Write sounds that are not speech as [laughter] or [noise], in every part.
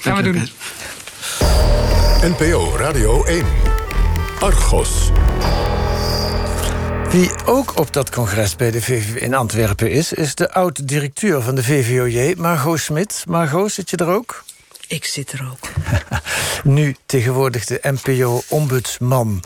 Gaan we doen. NPO Radio 1. Argos. Wie ook op dat congres bij de VVV in Antwerpen is... is de oud-directeur van de VVOJ, Margot Smit. Margot, zit je er ook? Ik zit er ook. [laughs] nu tegenwoordig de NPO-ombudsman.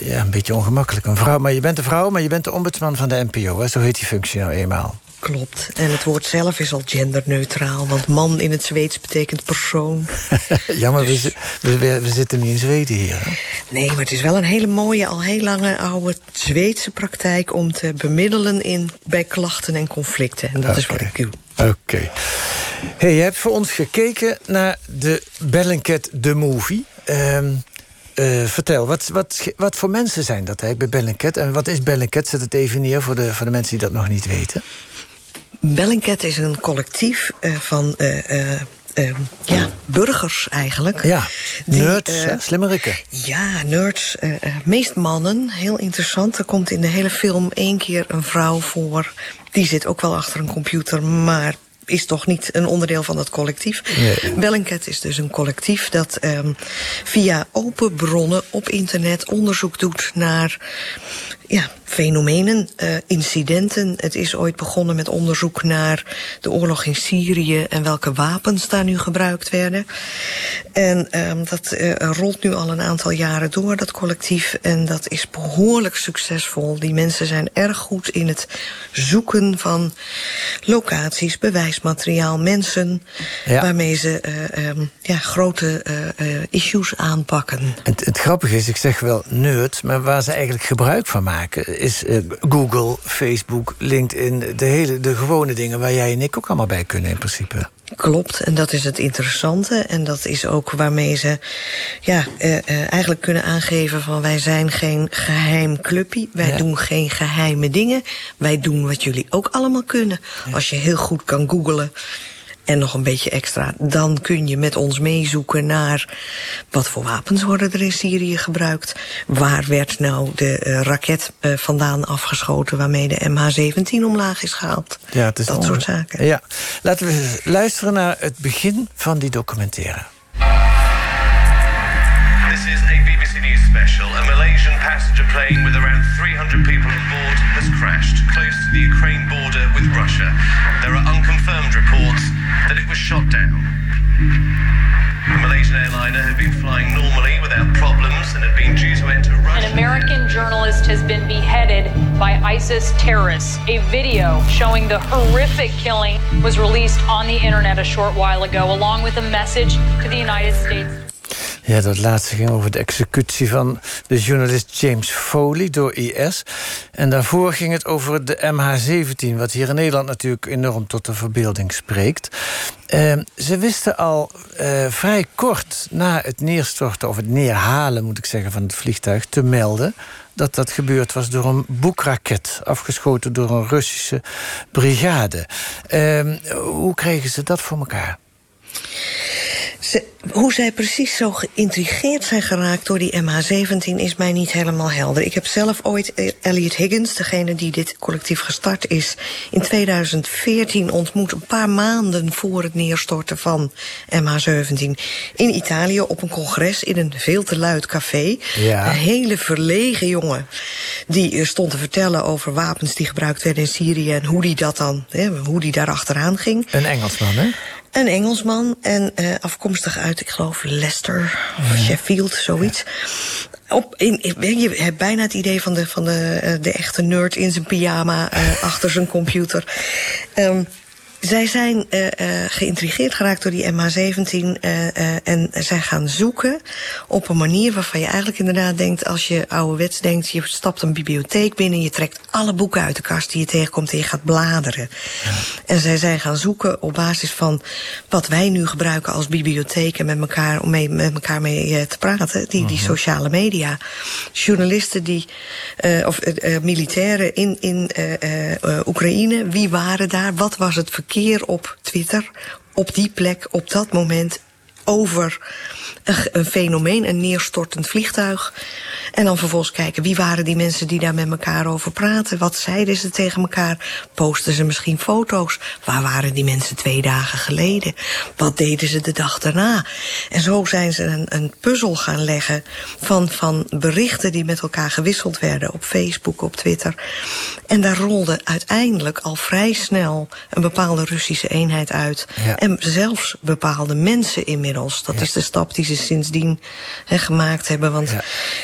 Ja, een beetje ongemakkelijk. Een vrouw, maar je bent een vrouw, maar je bent de ombudsman van de NPO. Hè? Zo heet die functie nou eenmaal. Klopt. En het woord zelf is al genderneutraal. Want man in het Zweeds betekent persoon. [laughs] ja, maar we, we, we, zitten niet in Zweden hier. Hè? Nee, maar het is wel een hele mooie, al heel lange oude Zweedse praktijk... om te bemiddelen in, bij klachten en conflicten. En dat is wat ik doe. Oké. Hey, je hebt voor ons gekeken naar de Bellingcat The Movie. Uh, uh, vertel, wat, wat, wat voor mensen zijn dat eigenlijk bij Bellingcat? En wat is Bellingcat? Zet het even neer voor de, voor de mensen die dat nog niet weten. Bellingcat is een collectief uh, van... Uh, uh, ja, burgers eigenlijk. Ja, die, nerds, uh, slimmerikken. Ja, nerds. Uh, meest mannen, heel interessant. Er komt in de hele film één keer een vrouw voor. Die zit ook wel achter een computer, maar is toch niet een onderdeel van dat collectief. Nee. Bellingcat is dus een collectief dat um, via open bronnen op internet onderzoek doet naar ja, fenomenen, uh, incidenten. Het is ooit begonnen met onderzoek naar de oorlog in Syrië... en welke wapens daar nu gebruikt werden. En um, dat uh, rolt nu al een aantal jaren door, dat collectief. En dat is behoorlijk succesvol. Die mensen zijn erg goed in het zoeken van locaties, bewijsmateriaal, mensen... Ja. waarmee ze uh, um, ja, grote issues aanpakken. Het, het grappige is, ik zeg wel nerd... maar waar ze eigenlijk gebruik van maken is uh, Google, Facebook, LinkedIn... De, hele, de gewone dingen waar jij en ik ook allemaal bij kunnen in principe. Klopt, en dat is het interessante. En dat is ook waarmee ze ja, uh, uh, eigenlijk kunnen aangeven... van wij zijn geen geheim clubje, wij ja. doen geen geheime dingen. Wij doen wat jullie ook allemaal kunnen. Ja. Als je heel goed kan googlen en nog een beetje extra. Dan kun je met ons meezoeken naar wat voor wapens worden er in Syrië gebruikt. Waar werd nou de uh, raket uh, vandaan afgeschoten waarmee de MH17 omlaag is gehaald. Ja, het is dat soort zaken. Ja. Laten we luisteren naar het begin van die documentaire. This is a BBC News special. A Malaysian passenger plane with down. The Malaysian airliner had been flying normally without problems and had been due to enter Russia. An American journalist has been beheaded by ISIS terrorists. A video showing the horrific killing was released on the internet a short while ago, along with a message to the United States. Ja, dat laatste ging over de executie van de journalist James Foley door IS. En daarvoor ging het over de MH17, wat hier in Nederland natuurlijk enorm tot de verbeelding spreekt. Uh, ze wisten al uh, vrij kort na het neerstorten, of het neerhalen moet ik zeggen, van het vliegtuig, te melden dat dat gebeurd was door een boekraket, afgeschoten door een Russische brigade. Uh, hoe kregen ze dat voor elkaar? Ze, hoe zij precies zo geïntrigeerd zijn geraakt door die MH17 is mij niet helemaal helder. Ik heb zelf ooit Elliot Higgins, degene die dit collectief gestart is, in 2014 ontmoet, een paar maanden voor het neerstorten van MH17 in Italië op een congres in een veel te luid café. Ja. Een hele verlegen jongen die stond te vertellen over wapens die gebruikt werden in Syrië en hoe die dat dan, hè, hoe die daar achteraan ging. Een Engelsman, hè? Een Engelsman en uh, afkomstig uit, ik geloof, Leicester of ja. Sheffield, zoiets. Op, in, je hebt bijna het idee van de, van de, de echte nerd in zijn pyjama uh, [laughs] achter zijn computer. Um, zij zijn uh, uh, geïntrigeerd geraakt door die MH17 uh, uh, en zij gaan zoeken op een manier waarvan je eigenlijk inderdaad denkt, als je ouderwets denkt, je stapt een bibliotheek binnen, je trekt alle boeken uit de kast die je tegenkomt en je gaat bladeren. Ja. En zij zijn gaan zoeken op basis van wat wij nu gebruiken als bibliotheek en met elkaar, om mee, met elkaar mee te praten, die, die sociale media. Journalisten die, of militairen in, in Oekraïne, wie waren daar, wat was het verkeer? Keer op Twitter, op die plek, op dat moment, over een, een fenomeen, een neerstortend vliegtuig. En dan vervolgens kijken wie waren die mensen die daar met elkaar over praten. Wat zeiden ze tegen elkaar? Posten ze misschien foto's? Waar waren die mensen twee dagen geleden? Wat deden ze de dag daarna? En zo zijn ze een, een puzzel gaan leggen van, van berichten die met elkaar gewisseld werden op Facebook, op Twitter. En daar rolde uiteindelijk al vrij snel een bepaalde Russische eenheid uit. Ja. En zelfs bepaalde mensen inmiddels. Dat is de stap die ze sindsdien gemaakt hebben. Want Ja.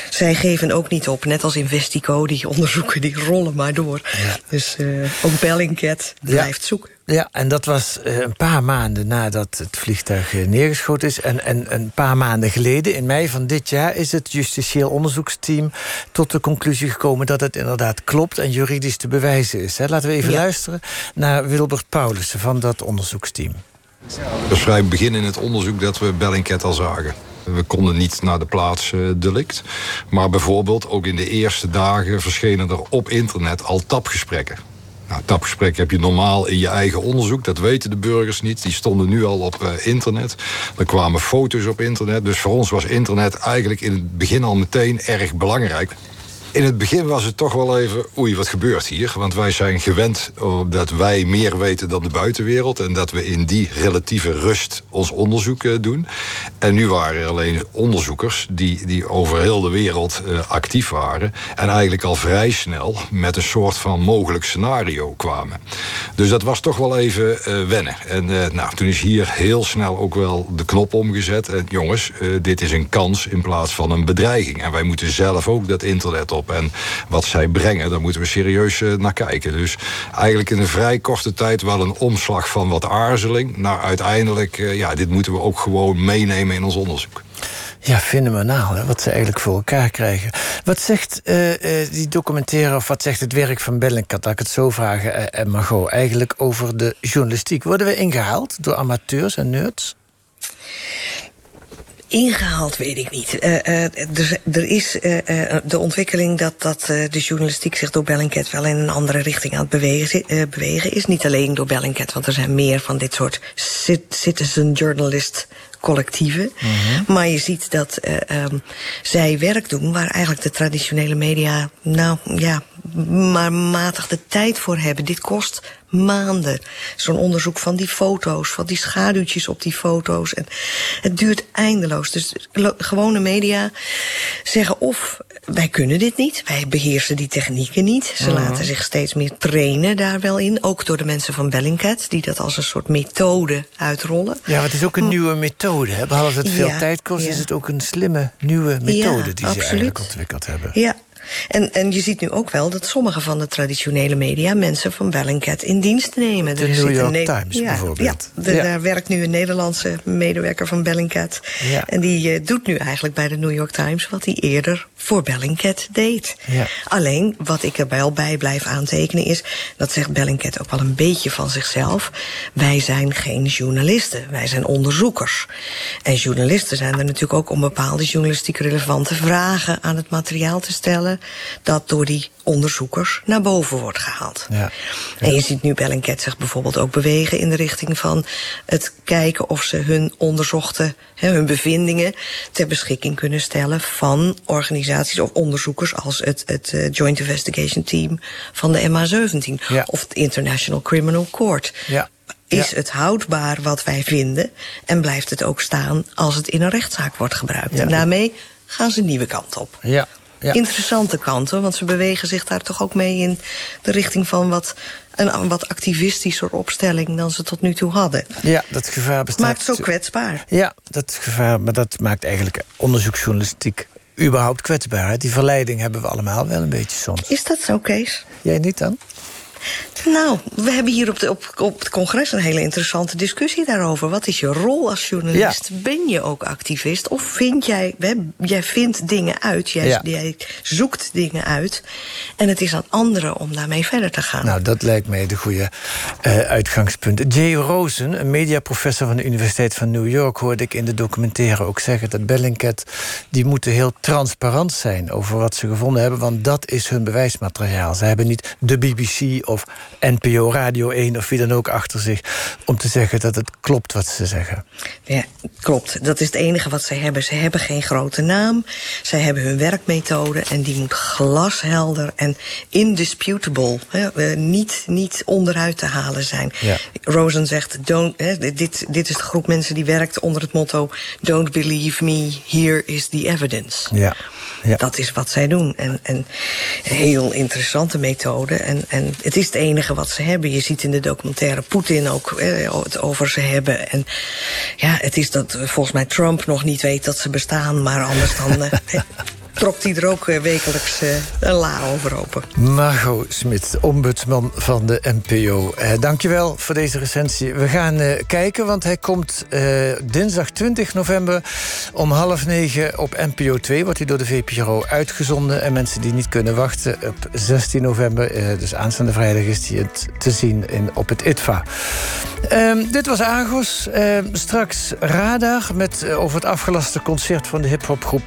zij geven ook niet op. Net als Investico, die onderzoeken die rollen maar door. Dus eh, ook Bellingcat blijft zoeken. Ja, en dat was eh, een paar maanden nadat het vliegtuig eh, neergeschoten is. En, en een paar maanden geleden, in mei van dit jaar... is het justitieel onderzoeksteam tot de conclusie gekomen... dat het inderdaad klopt en juridisch te bewijzen is. Hè. Laten we even Ja. luisteren naar Wilbert Paulussen van dat onderzoeksteam. Het was vrij begin in het onderzoek dat we Bellingcat al zagen. We konden niet naar de plaats eh, delict. Maar bijvoorbeeld ook in de eerste dagen verschenen er op internet al tapgesprekken. Nou, tapgesprekken heb je normaal in je eigen onderzoek. Dat weten de burgers niet. Die stonden nu al op eh, internet. Er kwamen foto's op internet. Dus voor ons was internet eigenlijk in het begin al meteen erg belangrijk. In het begin was het toch wel even, oei, wat gebeurt hier? Want wij zijn gewend oh, dat wij meer weten dan de buitenwereld... en dat we in die relatieve rust ons onderzoek eh, doen. En nu waren er alleen onderzoekers die, die over heel de wereld eh, actief waren... en eigenlijk al vrij snel met een soort van mogelijk scenario kwamen. Dus dat was toch wel even eh, wennen. En eh, nou, toen is hier heel snel ook wel de knop omgezet. En jongens, eh, dit is een kans in plaats van een bedreiging. En wij moeten zelf ook dat internet En wat zij brengen, daar moeten we serieus eh, naar kijken. Dus eigenlijk in een vrij korte tijd wel een omslag van wat aarzeling... naar uiteindelijk, eh, ja, dit moeten we ook gewoon meenemen in ons onderzoek. Ja, fenomenaal hè, wat ze eigenlijk voor elkaar krijgen. Wat zegt eh, die documentaire, of wat zegt het werk van Bellingcat... laat ik het zo vragen, en Margot, eigenlijk over de journalistiek? Worden we ingehaald door amateurs en nerds? Ingehaald weet ik niet. Eh, eh, er, er is eh, de ontwikkeling dat, dat de journalistiek zich door Bellingcat wel in een andere richting aan het bewegen, bewegen is. Niet alleen door Bellingcat, want er zijn meer van dit soort cit- citizen journalist collectieven. Maar je ziet dat eh, ehm, zij werk doen waar eigenlijk de traditionele media, nou ja, maar matig de tijd voor hebben. Dit kost maanden. Zo'n onderzoek van die foto's, van die schaduwtjes op die foto's. En het duurt eindeloos. Dus gewone media zeggen of wij kunnen dit niet, wij beheersen die technieken niet. Ze laten zich steeds meer trainen daar wel in. Ook door de mensen van Bellingcat, die dat als een soort methode uitrollen. Ja, maar het is ook een nieuwe methode. Hè? Behalve het veel Ja, tijd kost, ja. is het ook een slimme nieuwe methode... die ze absoluut. eigenlijk ontwikkeld hebben. Ja. En, en je ziet nu ook wel dat sommige van de traditionele media mensen van Bellingcat in dienst nemen. De Er New York Ne- Times ja, bijvoorbeeld. Ja, de- Ja. daar werkt nu een Nederlandse medewerker van Bellingcat. Ja. En die eh, doet nu eigenlijk bij de New York Times wat hij eerder voor Bellingcat deed. Ja. Alleen, wat ik er wel bij blijf aantekenen is... dat zegt Bellingcat ook wel een beetje van zichzelf... wij zijn geen journalisten, wij zijn onderzoekers. En journalisten zijn er natuurlijk ook om bepaalde journalistiek relevante vragen... aan het materiaal te stellen dat door die onderzoekers naar boven wordt gehaald. Ja. En je ziet nu Bellingcat zich bijvoorbeeld ook bewegen in de richting van het kijken of ze hun onderzochte, hè, hun bevindingen ter beschikking kunnen stellen van organisaties of onderzoekers als het, het eh, Joint Investigation Team van de MH17 Ja. of het International Criminal Court. Ja. Is Ja. het houdbaar wat wij vinden en blijft het ook staan als het in een rechtszaak wordt gebruikt? En daarmee gaan ze een nieuwe kant op Ja, ja. interessante kanten. Want ze bewegen zich daar toch ook mee in de richting van wat, een wat activistischer opstelling dan ze tot nu toe hadden. ja dat gevaar bestaat. Maakt het ook natuurlijk. kwetsbaar. Ja, dat gevaar, maar dat maakt eigenlijk onderzoeksjournalistiek überhaupt kwetsbaar. hè. Die verleiding hebben we allemaal wel een beetje soms. Is dat zo, Kees? Jij niet dan? Nou, we hebben hier op, de, op, op het congres een hele interessante discussie daarover. Wat is je rol als journalist? Ben je ook activist? Of vind jij, jij vindt dingen uit, jij, Ja. jij zoekt dingen uit... en het is aan anderen om daarmee verder te gaan. Nou, dat lijkt mij de goede eh, uitgangspunt. Jay Rosen, een mediaprofessor van de Universiteit van New York... hoorde ik in de documentaire ook zeggen dat Bellingcat... die moeten heel transparant zijn over wat ze gevonden hebben... want dat is hun bewijsmateriaal. Ze hebben niet de BBC of NPO Radio 1 of wie dan ook achter zich... om te zeggen dat het klopt wat ze zeggen. Ja, klopt. Dat is het enige wat ze hebben. Ze hebben geen grote naam. Zij hebben hun werkmethode en die moet glashelder en indisputable. Hè, niet, niet onderuit te halen zijn. Ja. Rosen zegt, don't, hè, dit, dit is de groep mensen die werkt onder het motto... don't believe me, here is the evidence. Ja. Ja. Dat is wat zij doen. En, en een heel interessante methode. En, en het is het enige wat ze hebben. Je ziet in de documentaire Poetin ook eh, het over ze hebben. En ja, het is dat eh, volgens mij Trump nog niet weet dat ze bestaan. Maar anders dan... Eh, [laughs] trok hij er ook eh, wekelijks uh, een la over open. Margot Smit, ombudsman van de NPO. Eh, dankjewel voor deze recensie. We gaan kijken, want hij komt dinsdag 20 november... om half negen op NPO 2, wordt hij door de VPRO uitgezonden. En mensen die niet kunnen wachten, op 16 november... dus aanstaande vrijdag is hij te zien in, op het ITVA. Um, dit was Argos. Uh, straks Radar met over het afgelaste concert van de hiphopgroep